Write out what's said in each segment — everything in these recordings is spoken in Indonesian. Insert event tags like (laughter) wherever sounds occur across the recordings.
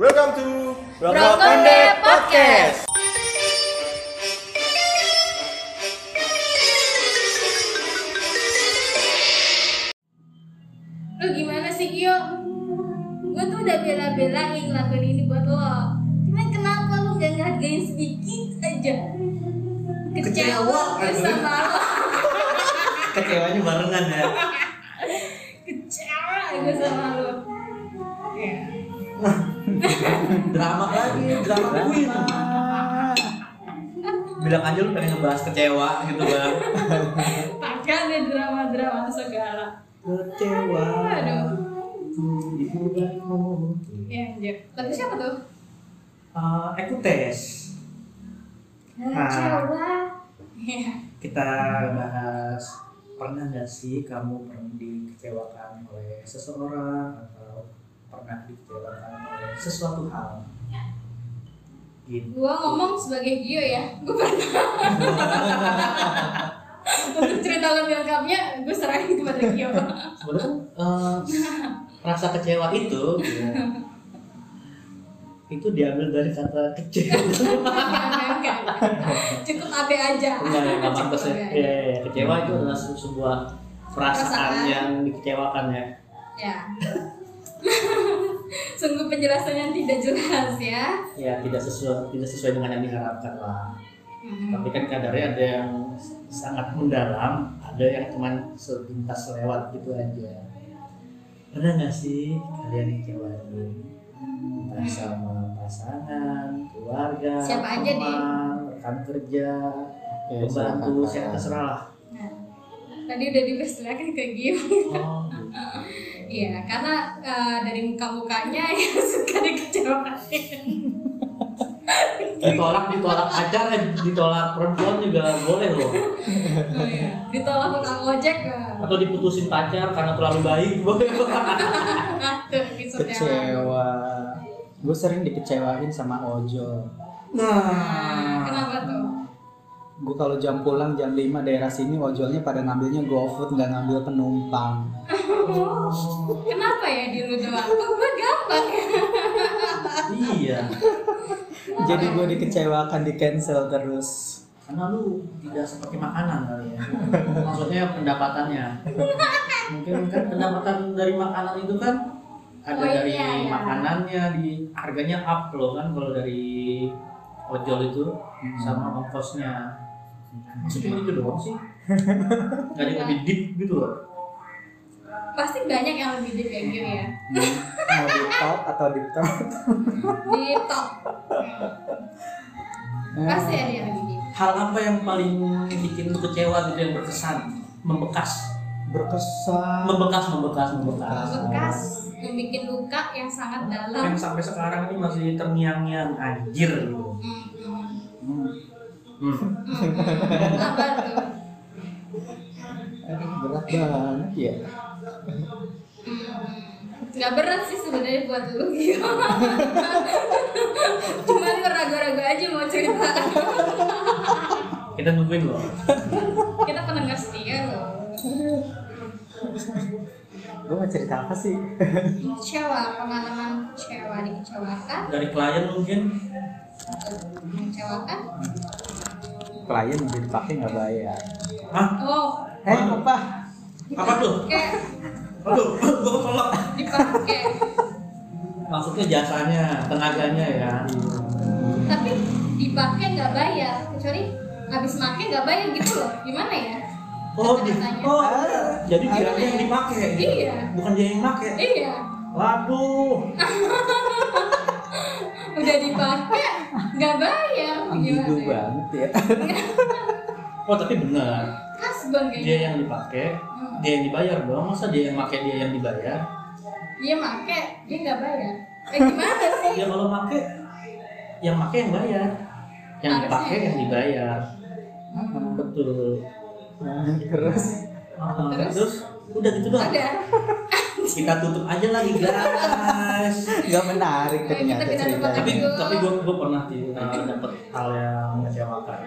Welcome to Brokonde Podcast. Drama lagi, drama queen. Bilang aja lu pengen ngebahas kecewa gitu bang. Pakai deh drama-drama segala Kecewa. Aduh. Ya anjir Lagu siapa tuh? Eh, aku tes. Kecewa Ya Kita bahas pernah nggak sih kamu pernah dikecewakan oleh seseorang atau pernah dikecewakan oleh sesuatu hal? Gitu. Gua ngomong sebagai Gio ya, gue pernah. (laughs) Untuk cerita lebih lengkapnya, gue serahin kepada Gio. sebenarnya eh, rasa kecewa itu ya, itu diambil dari kata kecewa. (laughs) Cukup AB aja. enggak enggak Cukup pantas ya. Iya, iya, kecewa itu adalah se- sebuah perasaan Perasaan. yang dikecewakan ya Ya. (laughs) Sungguh penjelasan yang tidak jelas ya. ya tidak sesuai tidak sesuai dengan yang diharapkan lah Hmm. tapi kan kadarnya ada yang sangat mendalam ada yang cuman sepintas lewat gitu aja pernah nggak sih kalian dikecewain entah sama pasangan keluarga Siapa aja, Di? teman rekan kerja pembantu siapa terserah lah Nah, tadi udah dipersilakan ke Gio. oh. Iya, karena eh, dari muka-mukanya (laughs) ya suka dikecewain. ditolak ditolak pacar eh, ditolak perempuan juga boleh loh Oh, iya. Ditolak tukang ojek. eh. atau diputusin pacar karena terlalu baik boleh Nah, kecewa gue sering dikecewain sama ojol Nah, kenapa tuh? gue kalau jam pulang jam 5 daerah sini ojolnya pada ngambilnya GoFood nggak ngambil penumpang Kenapa ya di lu doang? Kok gue gampang ya? iya. Jadi gue dikecewakan di cancel terus. Karena lu tidak seperti makanan kali ya. Maksudnya pendapatannya. Mungkin kan pendapatan dari makanan itu kan ada Oh, dari iya, iya. makanannya di harganya up loh kan kalau dari ojol itu sama ongkosnya. Maksudnya itu doang sih. (laughs) Nggak ada yang lebih deep gitu loh Pasti banyak yang lebih deep kayak gitu ya. Hmm, mau di top atau di top Di top. Pasti ada yang lebih deep. hal apa yang paling bikin lu kecewa gitu yang berkesan membekas berkesan membekas membekas membekas Bekas membuat luka yang sangat dalam. yang sampai sekarang ini masih terngiang-ngiang anjir gitu Hmm, hmm. Hmm, hmm. Apa tuh? aduh, berat banget ya Gak berat sih sebenarnya buat lu gitu. (laughs) Cuman ragu-ragu aja mau cerita. kita nungguin loh Kita pendengar setia loh. gue mau cerita apa sih Kecewa, pengalaman kecewa dikecewakan, dari klien mungkin mengecewakan. klien udah dipakai nggak bayar Hah? Oh, eh apa apa tuh kayak aduh gua ketolak dipakai. maksudnya jasanya tenaganya ya Tapi dipakai nggak bayar, kecuali habis make nggak bayar gitu loh. Gimana ya? oh di, oh Ah. jadi dia yang dipakai gitu. Iya. bukan dia yang pakai Iya, waduh (laughs) udah dipakai nggak bayar. ambigu Gimana ya? banget ya (laughs) oh tapi benar Dia kayaknya. yang dipakai Hmm. dia yang dibayar dong masa dia yang pakai dia yang dibayar Dia make, dia nggak bayar. Eh gimana (laughs) sih? ya kalau pakai yang pakai yang bayar yang Harusnya. dipakai yang dibayar betul Nah, terus Terus? terus udah gitu doang Ada. (laughs) kita tutup aja lagi guys nggak menarik ternyata tapi tapi gue gue pernah sih uh, dapet hal yang mengecewakan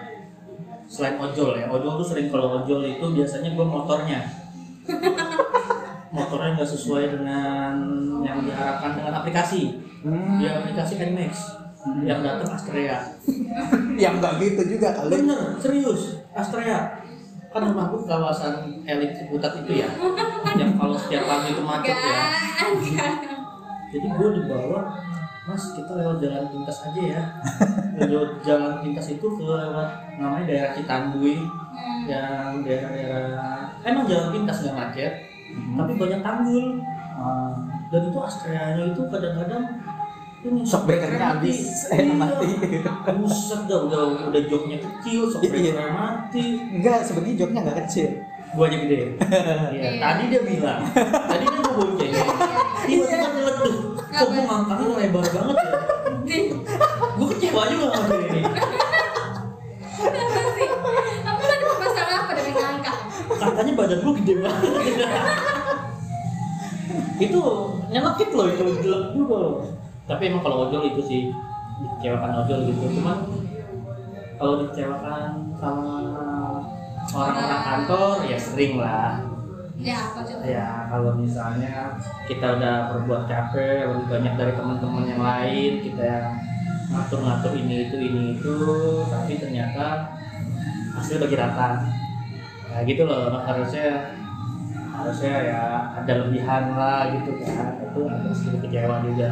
selain ojol ya. Ojol tuh sering kalau ojol itu biasanya gue motornya. Motor motornya nggak sesuai dengan yang diharapkan dengan aplikasi. Hmm. di aplikasi Nmax Hmm. yang datang Astrea. (laughs) Yang nggak gitu juga kali. bener serius. Astrea. Kan rumahku kawasan elit Ciputat itu ya. (laughs) Yang kalau setiap pagi itu macet ya. Jadi gue dibawa mas kita lewat jalan pintas aja ya (laughs) lewat jalan pintas itu ke lewat namanya daerah Citandui Hmm. yang daerah-daerah emang jalan pintas nggak macet Hmm. tapi banyak tanggul Ah. dan itu Astreanya itu kadang-kadang ini Shock breakernya habis, (laughs) eh, Iya. mati. buset dah udah udah joknya kecil shock Iya. breakernya mati Enggak, sebenarnya joknya nggak kecil. gua aja gede iya (laughs) Iya. tadi dia bilang tadi dia mau bonceng ngangkangnya lebar banget ya. Gua kecewa juga sama dia ini. Kenapa sih? Kamu tadi masalah apa dengan angka? katanya badan lu gede banget. Itu nyelekit loh itu jelek juga loh. Tapi emang kalau ojol itu sih dikecewakan ojol gitu. Cuman kalau dikecewakan sama orang-orang. kantor ya sering lah Ya, ya kalau misalnya kita udah berbuat capek lebih banyak dari teman-teman yang lain kita yang ngatur-ngatur ini itu ini itu tapi ternyata hasil bagi rata. Ya gitu loh harusnya harusnya ya ada lebihan lah gitu kan. Itu agak sedikit kecewa juga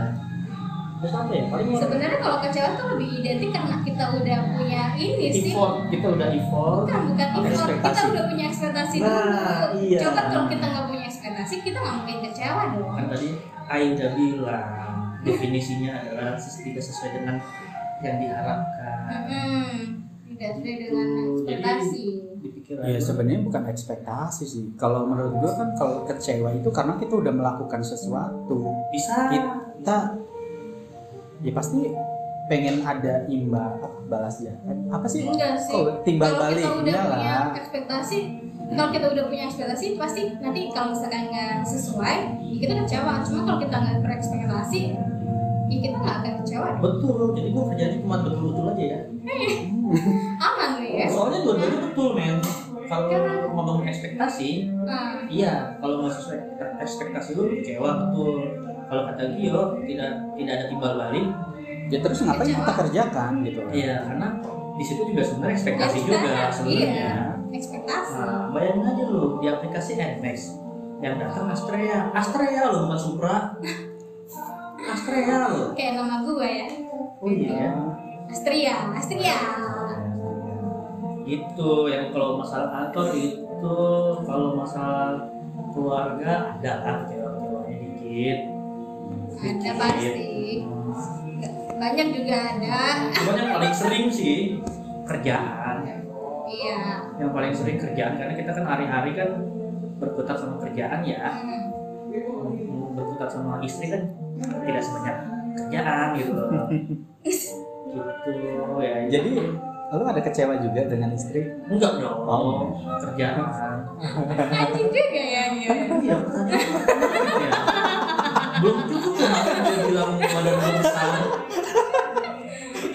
terus apa ya paling Sebenarnya kalau kecewa tuh lebih identik karena kita udah punya ini sih. effort kita udah effort Bukan, bukan effort. Kita Ekspektasi. udah punya ekspektasi Nah, dulu. iya. Coba kalau kita nggak punya ekspektasi, kita nggak mungkin kecewa dong. kan tadi Aing udah bilang definisinya adalah tidak sesuai dengan yang diharapkan Hmm, tidak sesuai dengan ekspektasi. Ya aja. sebenarnya bukan ekspektasi sih. Kalau menurut gua kan kalau kecewa itu karena kita udah melakukan sesuatu. bisa Kita ya pasti pengen ada imbal apa balasnya. Eh, Apa sih? Enggak sih. Oh, timbal kalau kita baliknya udah punya ekspektasi, kalau kita udah punya ekspektasi pasti nanti kalau misalkan nggak sesuai, ya kita kecewa. Cuma kalau kita nggak berekspektasi, ya kita nggak akan kecewa. betul jadi gua kerjanya cuma betul betul aja ya (laughs) Aman nih ya. soalnya dua-duanya betul men kalau ngomong ekspektasi Nah, iya kalau nggak sesuai ekspektasi lu kecewa betul kalau kata Gio tidak tidak ada timbal balik Ya terus ngapain kita kerjakan gitu? iya karena di situ juga sebenarnya ekspektasi Ya, juga iya. sebenarnya ekspektasi. Nah, bayangin aja lu di aplikasi Nmax yang datang Astrea, Astrea lo bukan Supra. Astrea lo. Kayak nama gue ya. Oh iya. Astria, Astria. Gitu yang kalau masalah kantor itu kalau masalah keluarga ada kan kecewa-kecewanya dikit. Ada pasti. Banyak juga ada. Cuman yang paling sering sih kerjaan. Iya. Yang paling sering kerjaan karena kita kan hari-hari kan berkutat sama kerjaan ya. Hmm. berkutat sama istri kan tidak sebanyak kerjaan gitu loh gitu ya Jadi lu ada kecewa juga dengan istri? enggak dong Oh. kerjaan Anjing juga ya dia. iya ya. belum cukup ya bilang badan gue besar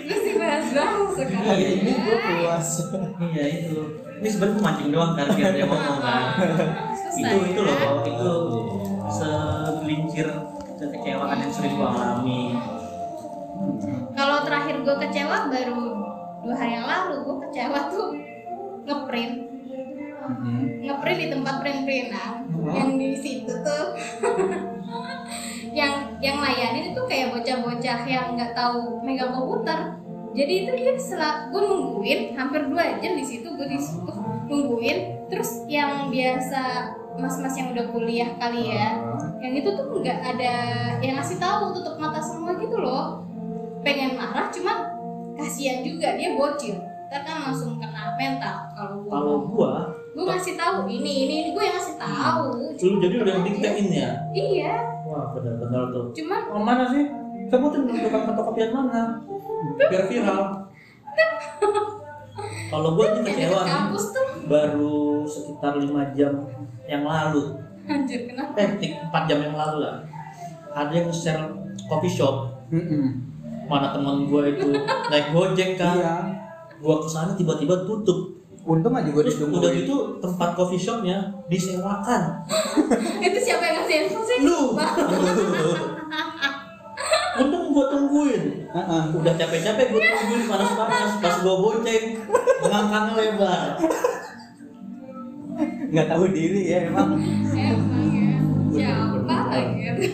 Lu sih bahas banget sekarang. Iya, ini Gua puas. iya itu ini sebenarnya mancing doang kan biar dia ngomong kan Susah itu itu ya. loh itu segelincir kekecewaan yang sering gua alami Kalau terakhir gue kecewa baru dua hari yang lalu gue kecewa tuh ngeprint Mhm. ngeprint di tempat print printan yang di situ tuh (laughs) yang yang layanin itu kayak bocah-bocah yang nggak tahu megang komputer. Jadi itu dia setelah gue nungguin hampir dua jam di situ gue di situ nungguin. Terus yang biasa mas-mas yang udah kuliah kali ya yang itu tuh nggak ada yang ngasih tahu tutup mata semua gitu loh. Pengen marah cuma kasihan juga dia bocil. Ntar kan langsung kena mental kalau gue kalau gua gue ngasih tahu ini ini, ini gue yang ngasih tahu. Lu jadi udah diktein ya? Iya wah benar-benar tuh cuma Oh, mana sih? Kamu tuh tukang fotokopian mana? Biar viral. (laughs) Kalau gue yang kecewa nih, baru sekitar 5 jam yang lalu, anjir kenapa eh 4 jam yang lalu lah, ada yang share coffee shop. Mana teman gue itu (laughs) naik gojek kan, Iya. gue ke sana tiba-tiba tutup. Untung aja gue Terus udah gitu tempat coffee shopnya disewakan. (laughs) itu siapa yang ngasih info sih Lu. (laughs) Untung gua tungguin. Heeh. Udah capek-capek gua tungguin panas-panas. Pas gua bonceng, ngangkangnya lebar. nggak tahu diri ya emang emang ya siapa lagi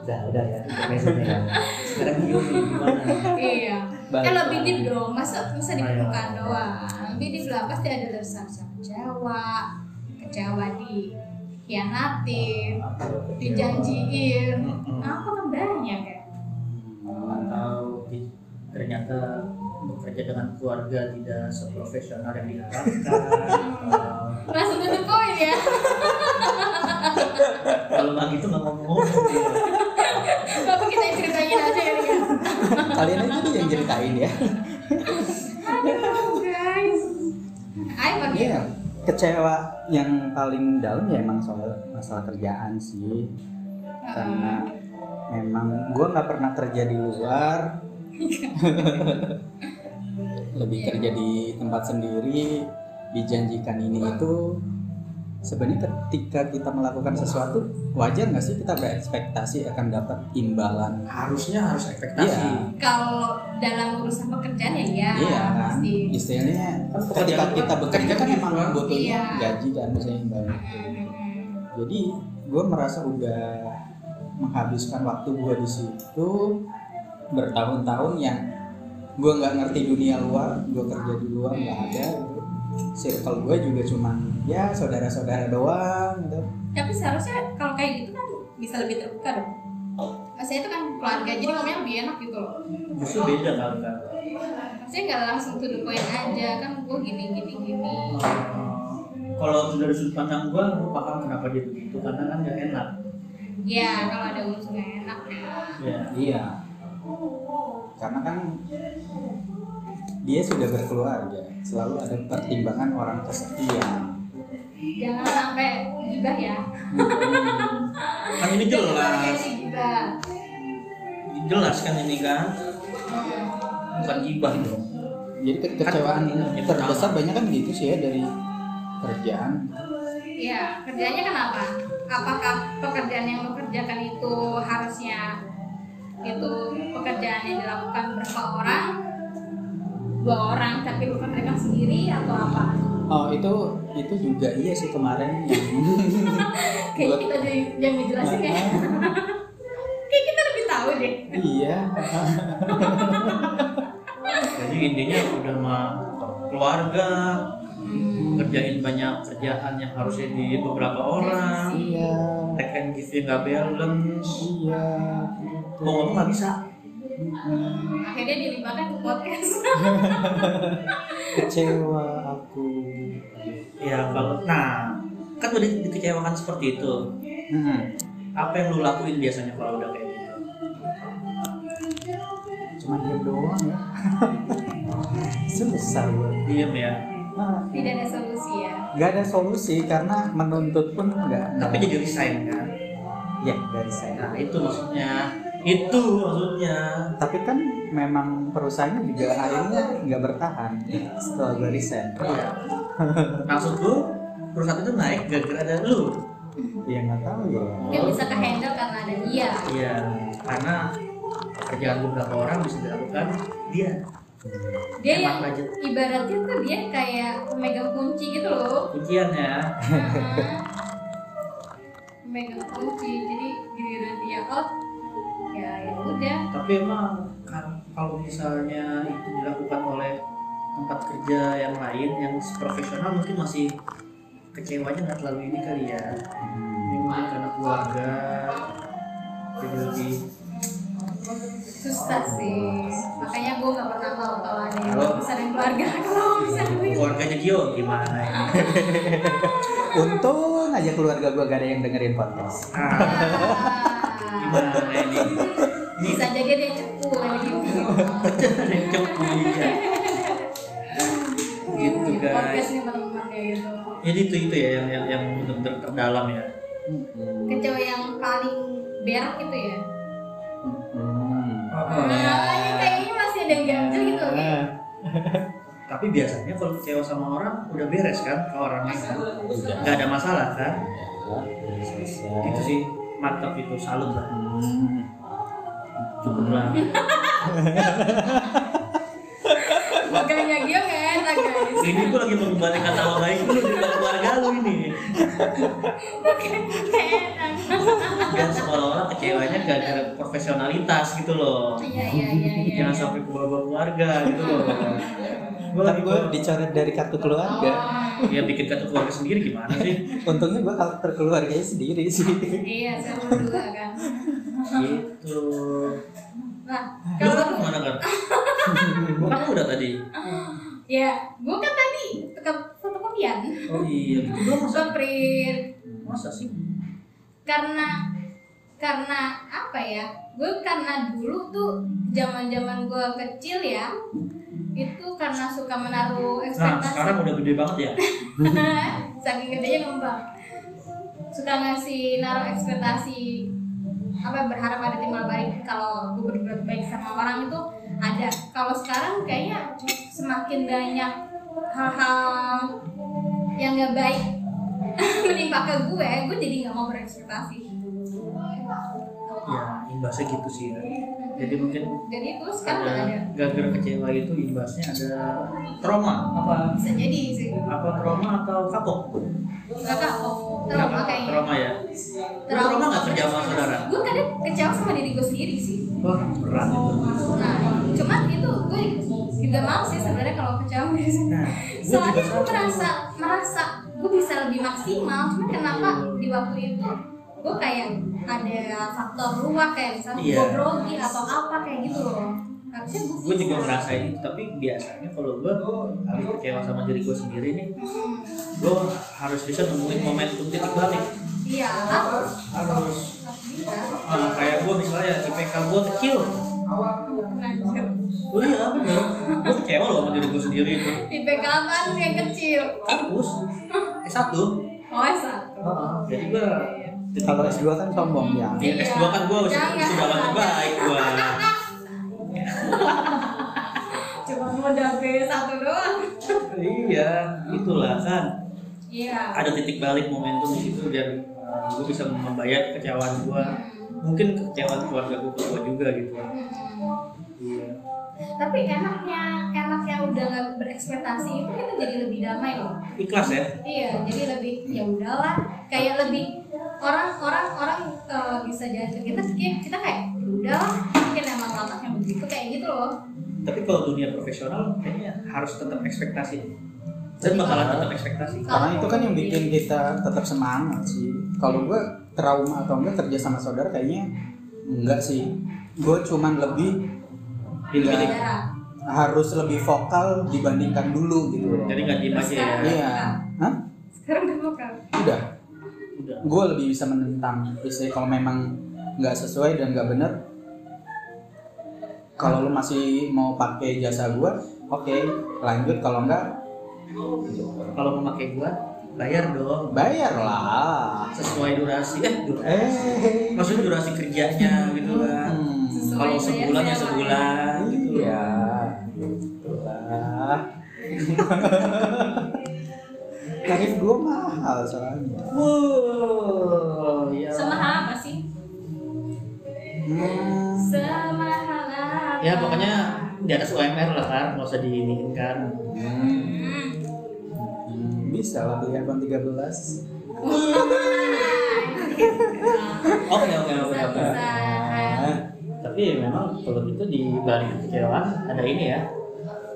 Udah, udah ya. Intermezzonya ya. (laughs) Sekarang Gio nih, gimana? iya. Balik kan lebih deep dong masa masa di permukaan doang. Lebih deep lah pasti ada rasa kecewa kecewa di hianatin dijanjiin. Mm-mm. apa kan banyak ya? Atau ternyata bekerja dengan keluarga tidak seprofesional yang diharapkan. (laughs) langsung to the point ya. (laughs) Kalau nggak gitu nggak ngomong-ngomong. Aja ya kalian aja tuh yang ceritain ya guys Ayo. Iya, kecewa yang paling dalam ya emang soal masalah kerjaan sih. Karena memang gue nggak pernah kerja di luar, (laughs) lebih kerja di tempat sendiri, dijanjikan ini itu. Sebenarnya ketika kita melakukan sesuatu, wajar nggak sih kita berekspektasi akan dapat imbalan? Harusnya harus ekspektasi. Iya. kalau dalam urusan pekerjaan ya ya iya kan, pasti istilahnya Kan ketika kita bekerja kan emang Iya. butuhnya gaji kan, misalnya imbalan. jadi gue merasa udah menghabiskan waktu gue di situ bertahun-tahun yang gue nggak ngerti dunia luar gue kerja di luar nggak ada. Circle gue juga cuman ya saudara-saudara doang gitu. Tapi seharusnya kalau kayak gitu kan bisa lebih terbuka dong. Maksudnya itu kan keluarga jadi ngomongnya lebih enak gitu loh. Justru beda kali kan. maksudnya nggak langsung to the point aja kan gue gini gini gini Kalau dari sudut pandang gua, gua paham kenapa dia begitu karena kan gak enak. ya kalau ada urusan yang enak ya. Ya. iya. Karena kan dia sudah berkeluarga selalu ada pertimbangan orang kesekian jangan sampai gibah ya. Kan ini jelas, jelas kan ini kan, bukan gibah dong. jadi ke- kecewaan Yang terbesar banyak kan gitu sih ya dari kerjaan. Iya, kerjanya kenapa? Apakah pekerjaan yang lo kerjakan itu harusnya itu pekerjaan yang dilakukan berapa orang? Dua orang, tapi lo kerjakan sendiri atau apa? Oh itu itu juga iya sih kemarin yang (laughs) Kayaknya kita jadi yang ngejelasin ya. (laughs) Kayak kita lebih tahu deh. iya (laughs) Jadi intinya udah mah keluarga, kerjain banyak kerjaan yang harusnya di beberapa orang, iya take and give nggak balance, iya mau ngomong nggak bisa. Akhirnya dilibatkan ke podcast. (laughs) kecewa aku Ya kalau, nah kan udah dikecewakan seperti itu. hmm. Apa yang lu lakuin biasanya kalau udah kayak gitu? cuma diam doang ya (laughs) susah gue Diem ya. nah, Tidak ada solusi ya. nggak ada solusi karena menuntut pun nggak Tapi jadi resign kan? ya dari saya Nah itu maksudnya. Itu maksudnya. tapi kan memang perusahaannya juga akhirnya nggak bertahan setelah gue resign Iya. Maksud lu perusahaan itu naik gara-gara ada lu. ya nggak tahu ya Mungkin bisa ke handle karena ada dia. Iya. Karena pekerjaan beberapa orang bisa dilakukan dia. Dia Emang yang budget. ibaratnya tuh dia kayak pemegang kunci gitu loh. Kuncian ya. megang kunci jadi giliran dia out ya ya. Udah Tapi emang kan kalau misalnya itu dilakukan oleh tempat kerja yang lain yang profesional mungkin masih kecewanya nggak terlalu ini kali ya. Ini mungkin karena keluarga jadi lebih susah sih. Makanya gue gak pernah mau kalau ada yang urusan yang keluarga. (laughs) Kalau bisa keluarganya Gio gimana ini? (laughs) untung aja keluarga gue gak ada yang dengerin podcast. Ah, gimana ini? Bisa jadi dia cepu. Cepu ya. Gitu guys. podcast nih teman-teman kayak gitu. Jadi itu itu ya yang yang yang benar-benar terdalam ya. kecewa yang paling berak gitu ya? Hmm. nah, kayaknya masih ada yang ganjel gitu oke? Tapi biasanya kalau kecewa sama orang udah beres kan ke orangnya kan? Udah. Nggak ada masalah kan? Selesai itu sih mantap itu salut lah. Hmm. Cukup lah (laughs) ini gue lagi mengembalikan nama baik lu di keluarga lu ini. Dan seolah-olah kecewanya gara-gara profesionalitas gitu loh. Iya iya iya jangan sampai ke babak keluarga gitu loh. Gue tapi gue dicoret dari kartu keluarga. Ya bikin kartu keluarga sendiri gimana sih? Untungnya gue kartu keluarganya sendiri sih. Iya, saya berdua kan. gitu. Nah, kalau kan ke mana kan gue kan udah tadi ya, gua kan tadi ke fotokopian, oh iya (laughs) doang masa print masa sih karena karena apa ya? Gue karena dulu tuh zaman-zaman gua kecil ya, itu karena suka menaruh nah ekspektasi. sekarang udah gede banget ya (laughs) Saking gedenya ngembang. Suka ngasih naruh ekspektasi apa berharap ada timbal balik kalau gue berbuat baik sama orang itu ada. Kalau sekarang kayaknya semakin banyak hal-hal yang gak baik (laughs) menimpa ke gue gue jadi nggak mau berekspektasi ya imbasnya gitu sih ya. Jadi mungkin jadi itu sekarang ada ada? gara-gara kecewa itu imbasnya ada trauma. Apa bisa jadi sih. apa trauma atau kapok? Nggak kapok. Trauma kayaknya. trauma ya. Trauma. trauma nggak kerja sama saudara gue kadang kecewa sama diri gue sendiri sih. Wah berat itu. Nah cuman itu gue juga mau sih sebenarnya kalau kecewa. Sama diri sendiri nah soalnya gue merasa merasa gue bisa lebih maksimal. Cuma kenapa di waktu itu gue kayak ada faktor luar kayak misalnya Iya. gue grogi atau apa kayak gitu loh. Harusnya gue gue juga ngerasain itu tapi biasanya kalau gue habis kecewa sama diri gue sendiri nih gue harus bisa nemuin momentum titik balik. Iya. Harus. Harus harus bisa Ah, kayak gue misalnya IPK gue kecil oh iya bener gue kecewa loh sama diri gue sendiri. Itu IPK apaan yang kecil? Kampus. S1 oh satu. Jadi gue kalau S2 kan sombong ya. Di S2 kan gue sudah banget baik gue (laughs) cuma modal B satu doang. Iya itulah kan iya. Ada titik balik momentum di situ dan gue bisa membayar kecewaan gue mungkin kecewaan keluarga gue ke gue juga gitu. Iya. Tapi enaknya enaknya udah nggak berekspektasi itu kita jadi lebih damai loh. Ikhlas ya? Iya jadi lebih ya udahlah. Kayak lebih orang orang orang eh, bisa ke kita kayak kita kayak "Ya udah mungkin emang latahnya begitu kayak gitu loh. Tapi kalau dunia profesional kayaknya harus tetap ekspektasi. Dan bakalan tetap ekspektasi. Karena itu kan yang bikin kita tetap semangat sih. Kalau gue trauma atau enggak kerja sama saudara kayaknya enggak sih. Gue cuman lebih enggak Saudara. harus lebih vokal dibandingkan dulu gitu. Loh jadi nggak diem aja ya? Iya. Hah? sekarang udah vokal. Udah gue lebih bisa menentang istri kalau memang nggak sesuai dan nggak bener. Kalau lu masih mau pakai jasa gue oke lanjut. Kalau enggak kalau mau pakai gue bayar dong. Bayar lah. Sesuai durasi eh dur- eh. Maksudnya durasi kerjanya gitu kan hmm, kalau sebulan ya sebulan gitu iya. Itulah tarif gue mahal soalnya. Wow atas UMR lah kan nggak usah diiniin kan. Hmm, bisa lah beli iPhone 13 (laughs) oke oke oke oke. Ah, tapi memang kalau gitu di balik kecewaan ada ini ya.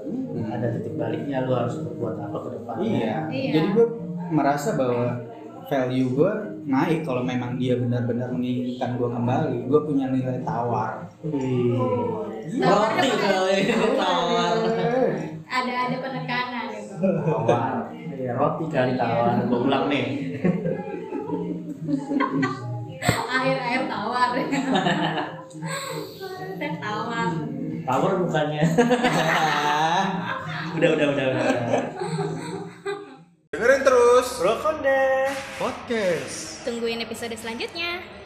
Hmm. ada titik baliknya lu harus berbuat apa ke depan Iya. Iya. Jadi gue merasa bahwa value gue naik kalau memang dia benar-benar menginginkan gue kembali. Gue punya nilai tawar. Tawar roti ini tawar. ada ada penekanan gitu tawar. Ya roti kali tawar. Gue ulang nih. Air air tawar. (laughs) Teh tawar. Tawar bukannya. (laughs) Udah udah udah udah. Dengerin terus. Brokonde podcast. Tungguin episode selanjutnya